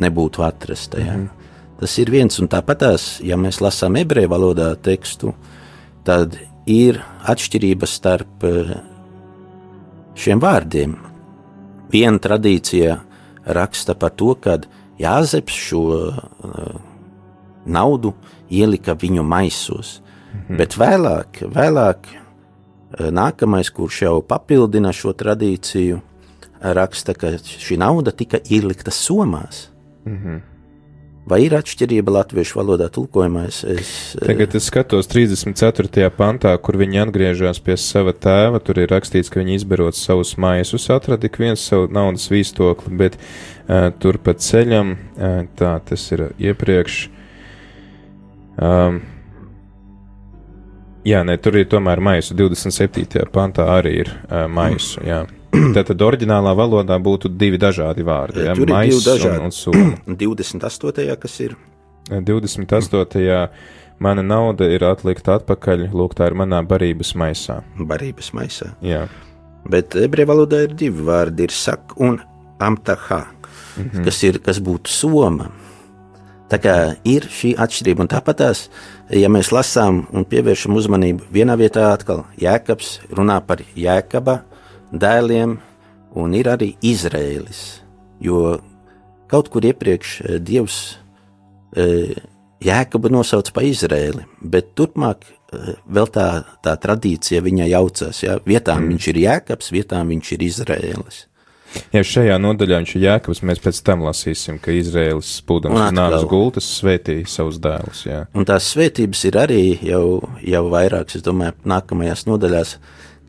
nebūtu atrasta. Jā. Mm -hmm. Tas ir viens un tāpatās, ja mēs lasām ebreju valodā tekstu, tad ir atšķirības starp eh, šiem vārdiem. Viena tradīcija raksta par to, ka Jāzeps šo uh, naudu ielika viņu maisos, mhm. bet vēlāk, vēlāk uh, nākamais, kurš jau papildina šo tradīciju, raksta, ka šī nauda tika ielikta somās. Mhm. Vai ir atšķirība latviešu valodā tulkojumā? Es, es, Tagad es skatos 34. pantā, kur viņi atgriežas pie sava tēva. Tur ir rakstīts, ka viņi izberot savus maisus, atrada ik viens savu naudas vīstokli, bet uh, tur pa ceļam, uh, tā tas ir iepriekš. Um, jā, nē, tur ir tomēr maisu. 27. pantā arī ir uh, maisu. Jā. Tātad oriģinālā valodā būtu divi dažādi vārdi. Ja? Tur Mais ir divi dažādi. Un, un sula. 28. kas ir? 28. mana nauda ir atlikta atpakaļ, lūk, tā ir manā barības maisā. Barības maisā. Jā. Bet ebreju valodā ir divi vārdi, ir sak un amtaha, mm -hmm. kas, ir, kas būtu soma. Tā kā ir šī atšķirība, un tāpat tās, ja mēs lasām un pievēršam uzmanību vienā vietā, atkal Jēkabs runā par Jēkaba dēliem, un ir arī Izraēlis. Jo kaut kur iepriekš eh, Dievs eh, Jēkabu nosauc par Izraēli, bet turpmāk eh, vēl tā, tā tradīcija viņai jaucās. Ja? Vietām mm. viņš ir Jēkabs, vietām viņš ir Izraēlis. Ja šajā nodaļā viņš ir jēkabs, mēs pēc tam lasīsim, ka Izraēlis spūdams nāves gultas svētīja savus dēlus. Jā. Un tās svētības ir arī jau, jau vairākas, es domāju, nākamajās nodaļās,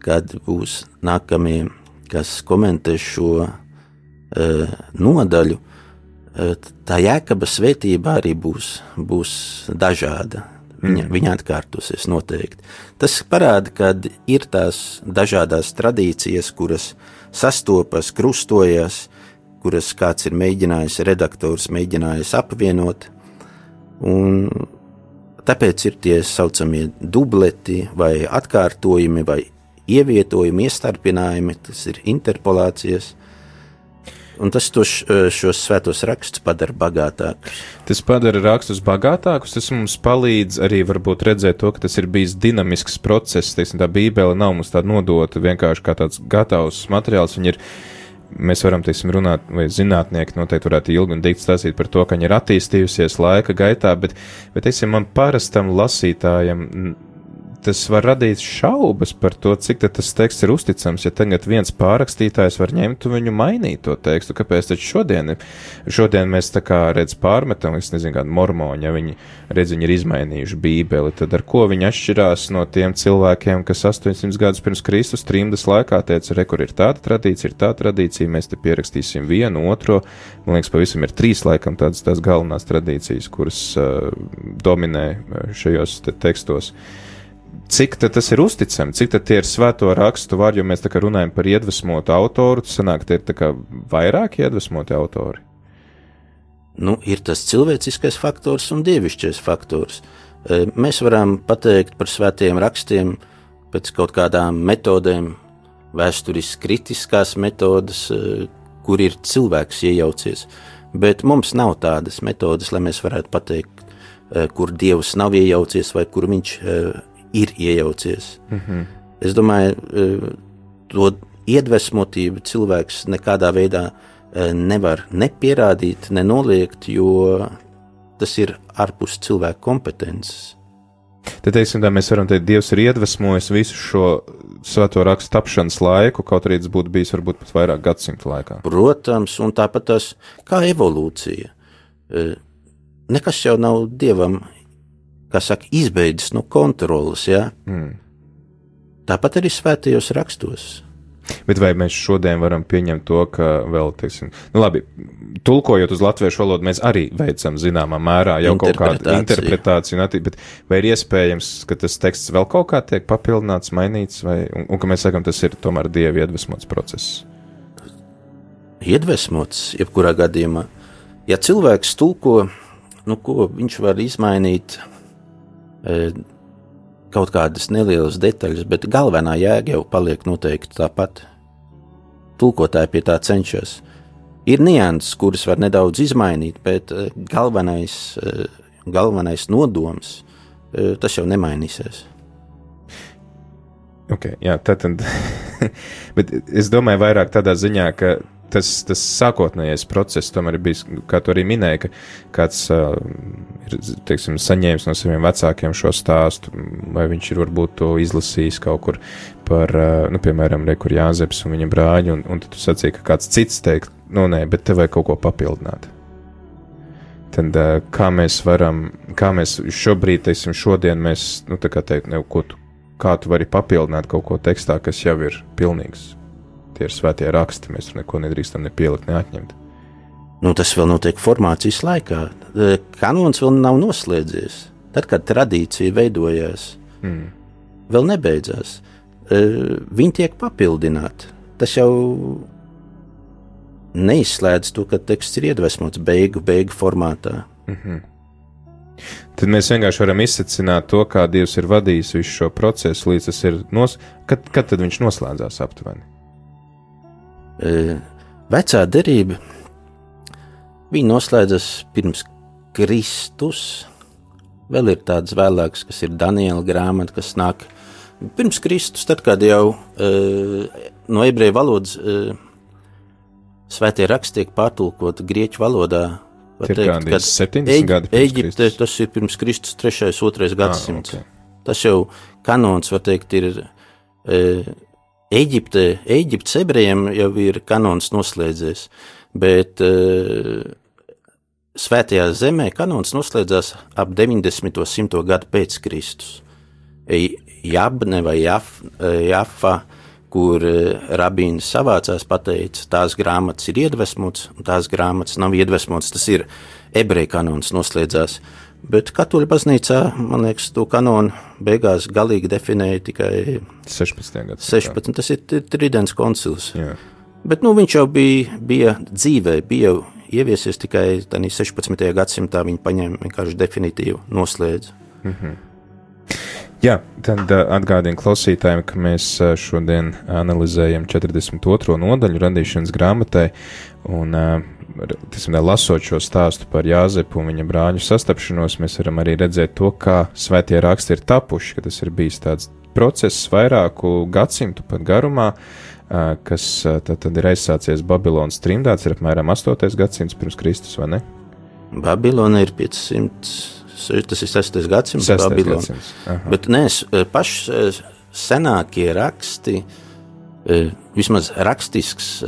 kad būs nākamie, kas komentē šo uh, nodaļu. Uh, tā jēkaba svētība arī būs, būs dažāda. Viņa, mm. viņa atkārtosies noteikti. Tas parāda, ka ir tās dažādas tradīcijas, kuras sastopas, krustojas, kuras kāds ir mēģinājis, redaktors mēģinājis apvienot. Un tāpēc ir tie saucamie dubleti, vai atkārtojumi, vai ievietojumi, iestarpinājumi, tas ir interpolācijas. Un tas tos, šos svētos rakstus padara bagātākus. Tas padara rakstus bagātākus, tas mums palīdz arī redzēt to, ka tas ir bijis dinamisks process. Teiksim, tā bībele nav mums tāda nodota vienkārši kā tāds gatavs materiāls. Viņa ir, mēs varam, teiksim, runāt, vai zinātnieki noteikti varētu ilgi un dikti stāstīt par to, ka viņa ir attīstījusies laika gaitā, bet, bet teiksim, man parastam lasītājam tas var radīt šaubas par to, cik tas teksts ir uzticams. Ja tagad viens pārrakstītājs var ņemt un viņu mainīt to tekstu, kāpēc taču šodien, šodien mēs tā kā redz pārmetam, es nezinu, kādu mormoņu, ja viņi redz, viņi ir izmainījuši bībeli, tad ar ko viņi atšķirās no tiem cilvēkiem, kas 800 gadus pirms Kristus trimdas laikā teica, re, kur ir tāda tradīcija, ir tā tradīcija, mēs te pierakstīsim vienu, otro, man liekas, pavisam ir trīs laikam tādas tās galvenās tradīcijas, kuras uh, dominē šajos te tekstos. Uh, cik tas ir uzticami, cik tie ir svēto rakstu vārdi, jo mēs tā kā runājam par iedvesmotu autoru, tas sanāk, tie ir tā kā vairāk iedvesmoti autori. Nu, ir tas cilvēciskais faktors un dievišķais faktors. E, mēs varam pateikt par svētajiem rakstiem pēc kaut kādām metodēm, vēsturiski kritiskās metodas, e, kur ir cilvēks iejaucies. Bet mums nav tādas metodas, lai mēs varētu pateikt, e, kur dievs nav iejaucies vai kur viņš ir iejaucies. Mm -hmm. Es domāju, e, to iedvesmotību cilvēks nekādā veidā e, nevar nepierādīt, nenoliegt, jo tas ir ārpus cilvēka kompetences. Tad, teiksim, tā mēs varam teikt, Dievs ir iedvesmojis visu šo svēto rakstu tapšanas laiku, kaut arī tas būtu bijis varbūt pat vairāk gadsimtu laikā. Protams, un tāpat tas kā evolūcija. E, nekas jau nav Dievam kā saka, izbeidzis no kontrolas. Ja? Mm. Tāpat arī svētajos rakstos. Bet vai mēs šodien varam pieņemt to, ka vēl, teiksim, nu labi, tulkojot uz latviešu valodu, mēs arī veicam zināmā mērā jau kaut kādu interpretāciju, bet vai ir iespējams, ka tas teksts vēl kaut kā tiek papildināts, mainīts, vai, un, un ka mēs sakam, tas ir tomēr dievi iedvesmots process? Iedvesmots, jebkurā gadījumā. Ja cilvēks tulko, nu ko viņš var izmainīt, kaut kādas nelielas detaļas, bet galvenā jēga jau paliek noteikti tāpat. Tulkotāji pie tā cenšas. Ir nianses, kuras var nedaudz izmainīt, bet e, galvenais, e, galvenais nodoms tas jau nemainīsies. Okay, jā, tad, bet es domāju, vairāk tādā ziņā, ka tas, tas sākotnējais process tomēr ir bijis, kā tu arī minēji, ka kāds uh, ir, teiksim, saņēmis no saviem vecākiem šo stāstu, vai viņš ir varbūt to izlasījis kaut kur par, uh, nu, piemēram, Rekur Jāzeps un viņa brāļi, un, un tu sacīji, ka kāds cits teikt, nu, nē, bet te vajag kaut ko papildināt. Tad, uh, kā mēs varam, kā mēs šobrīd, teiksim, šodien mēs, nu, tā kā teikt, ne, ko tu, kā tu vari papildināt kaut ko tekstā, kas jau ir pilnīgs tie ir svētie raksti. Mēs tur neko nedrīkstam ne pielikt, ne atņemt. Nu, tas vēl notiek formācijas laikā. E, kanons vēl nav noslēdzies. Tad, kad tradīcija veidojās, mm. vēl nebeidzās. E, viņi tiek papildināti. Tas jau neizslēdz to, ka teksts ir iedvesmots beigu, beigu formātā. Mm -hmm. Tad mēs vienkārši varam izsacināt to, kā Dievs ir vadījis visu šo procesu, līdz tas ir nos... kad, kad viņš noslēdzās aptuveni. E, vecā derība viņa noslēdzas pirms Kristus. Vēl ir tāds vēlāks, kas ir Daniela grāmata, kas nāk pirms Kristus, tad, kad jau uh, no ebreju valodas uh, svētie raksti tiek pārtulkoti grieķu valodā. Ir gandrīz 70 gadi pirms Eģipte, Kristus. tas ir pirms Kristus 3. un 2. gadsimts. ok. Tas jau kanons, var teikt, ir uh, Eģipte, Eģiptes ebrejiem jau ir kanons noslēdzies, bet uh, Svētajā zemē kanons noslēdzās ap 90. un 100. gadu pēc Kristus. Jabne vai Jaf, e, Jafa, kur e, rabīns savācās, pateica, tās grāmatas ir iedvesmotas, un tās grāmatas nav iedvesmotas. Tas ir ebreju kanons noslēdzās. Bet katoļu baznīcā, man liekas, to kanonu beigās galīgi definēja tikai 16. gadsimta. 16. Tas ir tri- Tridents koncils. Jā. Bet nu, viņš jau bija, bija dzīvē, bija jau ieviesies tikai tādā 16. gadsimtā. Viņa paņēma vienkārši definitīvu noslēdzu. Jā, tad uh, atgādinu klausītājiem, ka mēs uh, šodien analizējam 42. nodaļu radīšanas grāmatai, un uh, tiksim, lasot šo stāstu par Jāzepu un viņa brāļu sastapšanos, mēs varam arī redzēt to, kā svētie raksti ir tapuši, ka tas ir bijis tāds process vairāku gadsimtu pat garumā, kas tad, tad ir aizsācies Babilonas trimdā, tas ir apmēram 8. gadsimts pirms Kristus, vai ne? Babilona ir 500, tas ir 6. gadsimts. 6. Babilona. gadsimts. Aha. Bet nē, eh, senākie raksti, vismaz rakstisks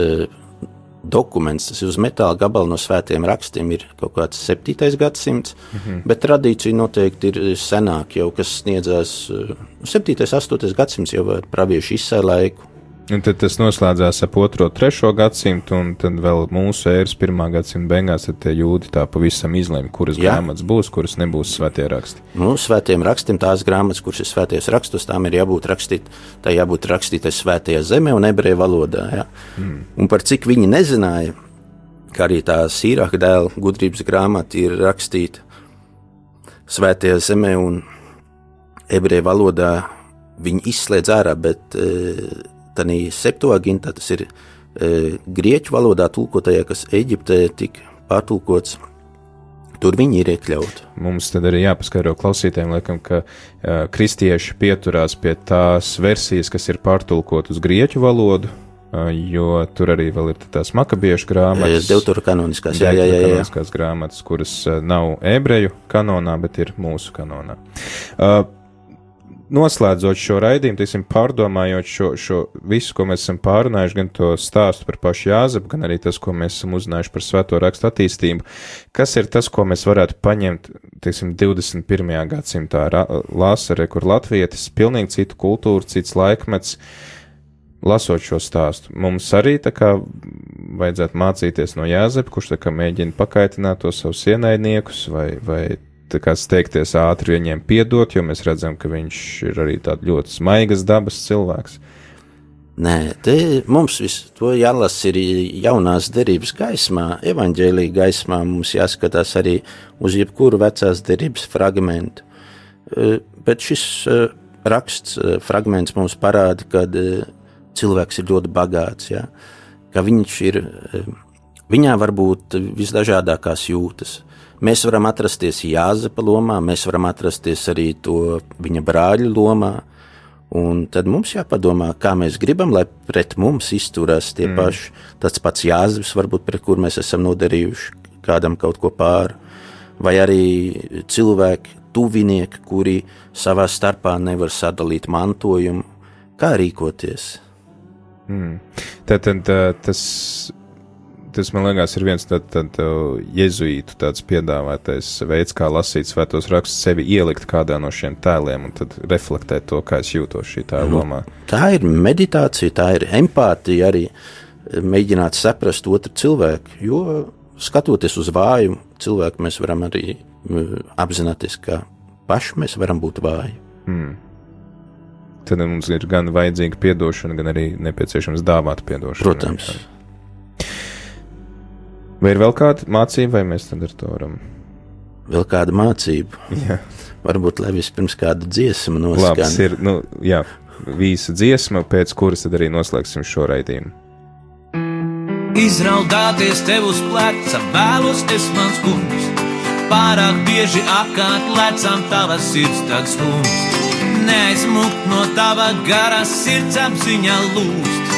dokuments, tas ir uz metāla gabala no svētiem rakstiem, ir kaut kāds 7. gadsimts, mm. -hmm. bet tradīcija noteikti ir senāka, jau kas sniedzās eh, 7. un 8. gadsimts jau ar praviešu izsai laiku. Un tad tas noslēdzās ap 2. un 3. gadsimtu, un tad vēl mūsu ēras 1. gadsimta beigās tie jūdi tā pavisam izlēma, kuras Jā. grāmatas būs, kuras nebūs svētie raksti. Nu, svētiem rakstiem tās grāmatas, kuras ir svēties rakstus, tām ir jābūt rakstīt, tā jābūt rakstītai svētajā zemē un ebreju valodā. Ja? Mm. Un par cik viņi nezināja, ka arī tā sīrāka dēla gudrības grāmata ir rakstīta svētajā zemē un ebreju valodā, viņi izslēdz ārā, bet tā septuagintā tas ir e, grieķu valodā tulkotajā, kas Eģiptē tika pārtulkots. Tur viņi ir iekļauti. Mums tad arī jāpaskaidro klausītājiem, laikam, ka uh, kristieši pieturās pie tās versijas, kas ir pārtulkot uz grieķu valodu, uh, jo tur arī vēl ir tās makabiešu grāmatas. Deutura kanoniskās, jā, jā, jā, jā. Kanoniskās grāmatas, kuras uh, nav ebreju kanonā, bet ir mūsu kanonā. Uh, Noslēdzot šo raidījumu, teiksim, pārdomājot šo, šo visu, ko mēs esam pārunājuši, gan to stāstu par pašu Jāzepu, gan arī tas, ko mēs esam uzzinājuši par svēto rakstu attīstību, kas ir tas, ko mēs varētu paņemt, teiksim, 21. gadsimtā lāsarē, kur latvietis, pilnīgi citu kultūru, cits laikmets, lasot šo stāstu. Mums arī tā kā vajadzētu mācīties no Jāzepa, kurš tā kā mēģina pakaitināt tos savus ienaidniekus vai, vai kā steigties ātri viņiem piedot, jo mēs redzam, ka viņš ir arī tāds ļoti smaigas dabas cilvēks. Nē, te mums viss to jālasa ir jaunās derības gaismā, evaņģēlīja gaismā. Mums jāskatās arī uz jebkuru vecās derības fragmentu. Bet šis raksts fragments mums parāda, ka cilvēks ir ļoti bagāts, ja? ka viņš ir, viņā var būt visdažādākās jūtas. Mēs varam atrasties Jāzepa lomā, mēs varam atrasties arī to viņa brāļa lomā. Un tad mums jāpadomā, kā mēs gribam, lai pret mums izturās tie mm. paši. Tas pats Jāzeps, varbūt pret kur mēs esam nodarījuši kādam kaut ko pāri. Vai arī cilvēki, tuvinieki, kuri savā starpā nevar sadalīt mantojumu, kā rīkoties. Mm. Tad, tad tas tas man liekas, ir viens tāds tā, tā, jezuītu tāds piedāvātais veids, kā lasīt svētos rakstus, sevi ielikt kādā no šiem tēliem un tad reflektēt to, kā es jūtos šī tēla lomā. Tā ir meditācija, tā ir empātija arī mēģināt saprast otru cilvēku, jo skatoties uz vāju cilvēku, mēs varam arī apzināties, ka paši mēs varam būt vāji. Mm. Tad mums ir gan vajadzīga atdošana, gan arī nepieciešams dāvāt atdošanu. Protams. Arī. Vai ir vēl kāda mācība, vai mēs tad ar to varam? Vēl kāda mācība. Jā. Varbūt, lai vispirms kādu dziesmu noskan. Labs ir, nu, jā, vīsa dziesma, pēc kuras tad arī noslēgsim šo raidījumu. Izraudāties tev uz pleca, vēlos es mans kungs, Pārāk bieži apkārt lecam tavas sirds tāds kungs. Neaizmukt no tava gara sirds apziņā lūst.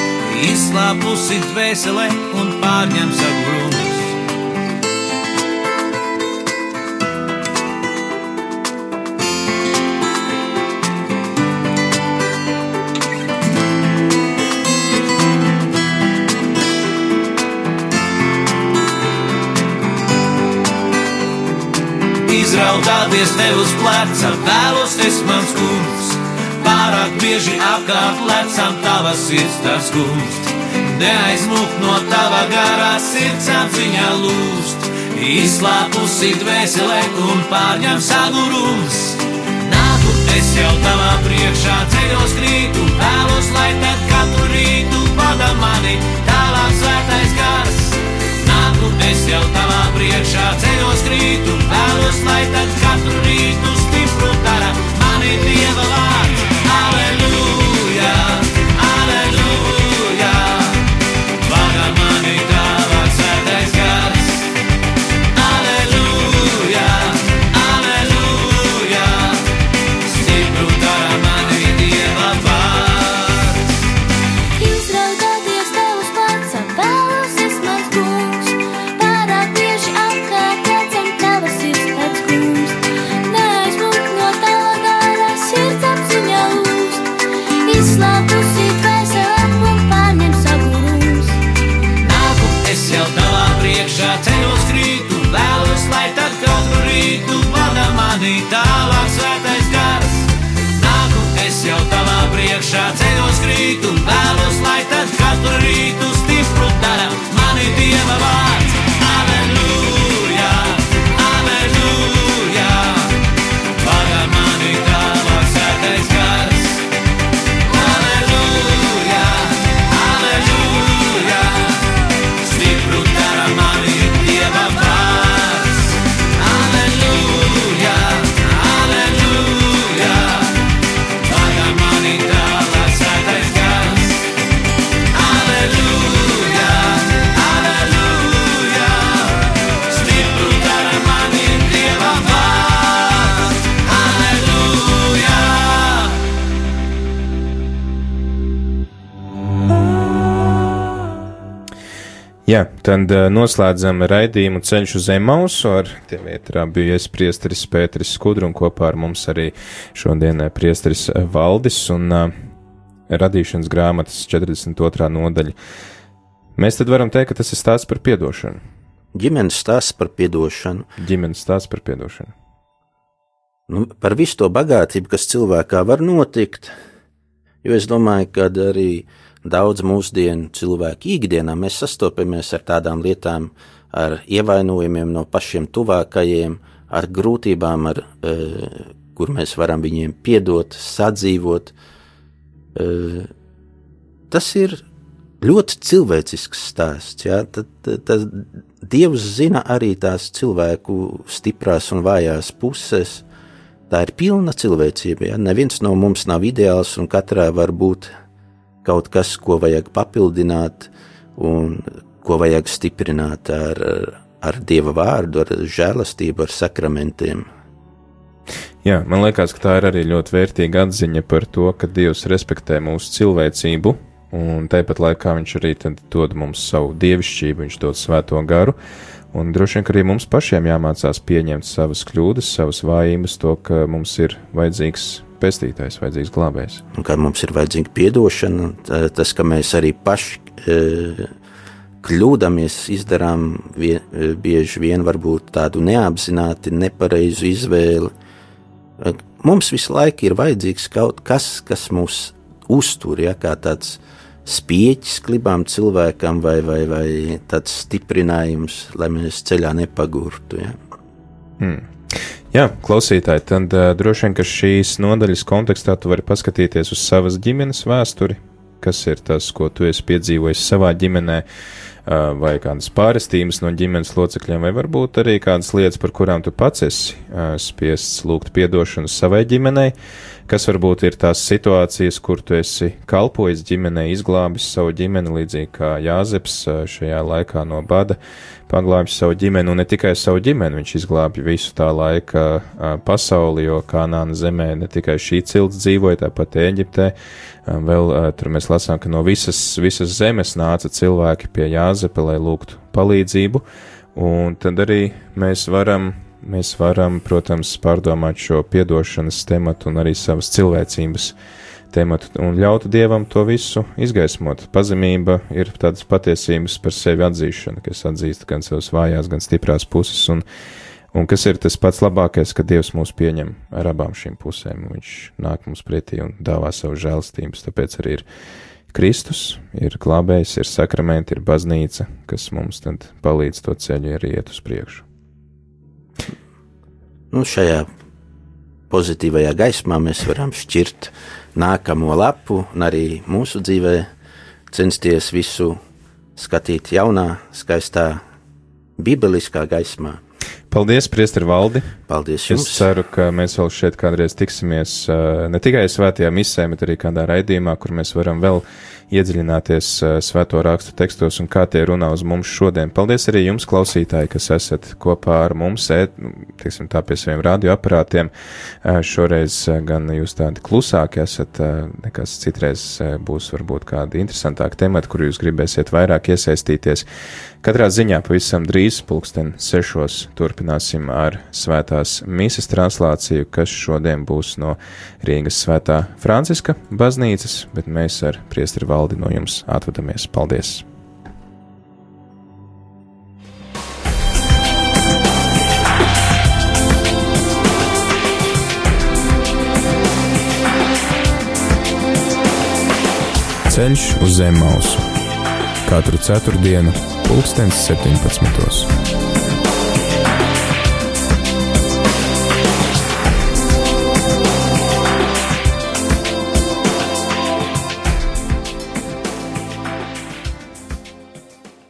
Izslāpusi dvēsele un pārņem sagrumus. Izraudāties tev uz pleca, vēlos es mans kungs. Pārāk bieži apkārt lecam tavas sirds tas kungs. Neaizmukt no tava garā sirds apziņā lūst. Izslāpusi dvēselē un pārņem sagurums. Nāku es jau tavā priekšā ceļos krītu, vēlos, lai tad katru rītu vada mani tālāk svētais gars. Es jau tavā priekšā ceļos krītu, vēlos, lai tad katru Jā, tad uh, noslēdzam raidījumu ceļš uz Emausu. Ar tevi vietrā bija es priesteris Pēteris Skudru un kopā ar mums arī šodien eh, priesteris eh, Valdis un uh, radīšanas grāmatas 42. nodaļa. Mēs tad varam teikt, ka tas ir stāsts par piedošanu. Ģimenes stāsts par piedošanu, Ģimenes stāsts par piedošanu. nu, par visu to bagātību, kas cilvēkā var notikt. Jo es domāju, ka arī daudz mūsdienu cilvēku ikdienā mēs sastopamies ar tādām lietām, ar ievainojumiem no pašiem tuvākajiem, ar grūtībām, ar, e, kur mēs varam viņiem piedot, sadzīvot. E, tas ir ļoti cilvēcisks stāsts. Ja? Tad, tad, tad Dievs zina arī tās cilvēku stiprās un vājās puses. Tā ir pilna cilvēcība. Ja? Neviens no mums nav ideāls, un katrā var būt kaut kas, ko vajag papildināt, un ko vajag stiprināt ar, ar Dieva vārdu, ar žēlastību, ar sakramentiem. Jā, man liekas, ka tā ir arī ļoti vērtīga atziņa par to, ka Dievs respektē mūsu cilvēcību, un tāpat laikā Viņš arī dod mums savu dievišķību, Viņš dod svēto garu, un droši vien, ka arī mums pašiem jāmācās pieņemt savas kļūdas, savas vājības, to, ka mums ir vajadzīgs pestītājs, vajadzīgs glābējs. Un kad mums ir vajadzīga atdošana, tas, ka mēs arī paši e, kļūdāmies, izdarām vie, e, bieži vien tādu neapzināti, nepareizu izvēli. E, Mums visu laiku ir vajadzīgs kaut kas, kas mūs uztur, ja, kā tāds spieķis klibām cilvēkam, vai, vai, vai tāds stiprinājums, lai mēs ceļā nepagurtu. Ja. Hmm. Jā, klausītāji, tad uh, droši vien, ka šīs nodaļas kontekstā tu vari paskatīties uz savas ģimenes vēsturi, kas ir tas, ko tu esi piedzīvojis savā ģimenē, vai kādas pārestības no ģimenes locekļiem, vai varbūt arī kādas lietas, par kurām tu pats esi spiests lūgt piedošanu savai ģimenei, kas varbūt ir tās situācijas, kur tu esi kalpojis ģimenei, izglābis savu ģimeni, līdzīgi kā Jāzeps šajā laikā no bada paglābj savu ģimeni, un ne tikai savu ģimeni, viņš izglābj visu tā laika pasauli, jo Kanāna zemē ne tikai šī cilts dzīvoja, tāpat Eģiptē. Vēl tur mēs lasām, ka no visas, visas zemes nāca cilvēki pie Jāzepa, lai lūgtu palīdzību, un tad arī mēs varam mēs varam, protams, pārdomāt šo piedošanas tematu un arī savas cilvēcības tematu. Un ļautu Dievam to visu izgaismot. Pazemība ir tādas patiesības par sevi atzīšana, kas atzīst gan savas vājās, gan stiprās puses, un, un kas ir tas pats labākais, ka Dievs mūs pieņem ar abām šīm pusēm, un Viņš nāk mums pretī un dāvā savu žēlstības, tāpēc arī ir Kristus, ir glābējs, ir sakramenti, ir baznīca, kas mums tad palīdz to ceļu arī iet uz priekšu. Nu, šajā pozitīvajā gaismā mēs varam šķirt nākamo lapu un arī mūsu dzīvē censties visu skatīt jaunā, skaistā, bībeliskā gaismā. Paldies, Priester Valdi! Paldies jums! Es ceru, ka mēs vēl šeit kādreiz tiksimies ne tikai svētajā misē, bet arī kādā raidījumā, kur mēs varam vēl iedziļināties svēto rakstu tekstos un kā tie runā uz mums šodien. Paldies arī jums, klausītāji, kas esat kopā ar mums, ēt, teiksim tā, pie saviem radioaparātiem. Šoreiz gan jūs tādi klusāki esat, nekas citreiz būs varbūt kādi interesantāki temati, kur jūs gribēsiet vairāk iesaistīties. Katrā ziņā pavisam drīz, pulksten sešos, turpināsim ar svētās mīsas translāciju, kas šodien būs no Rīgas svētā Franciska baznīcas, bet mēs ar priestri valdi no jums atvadamies. Paldies! Ceļš uz zem mausu katru ceturtdienu, pulkstens 17.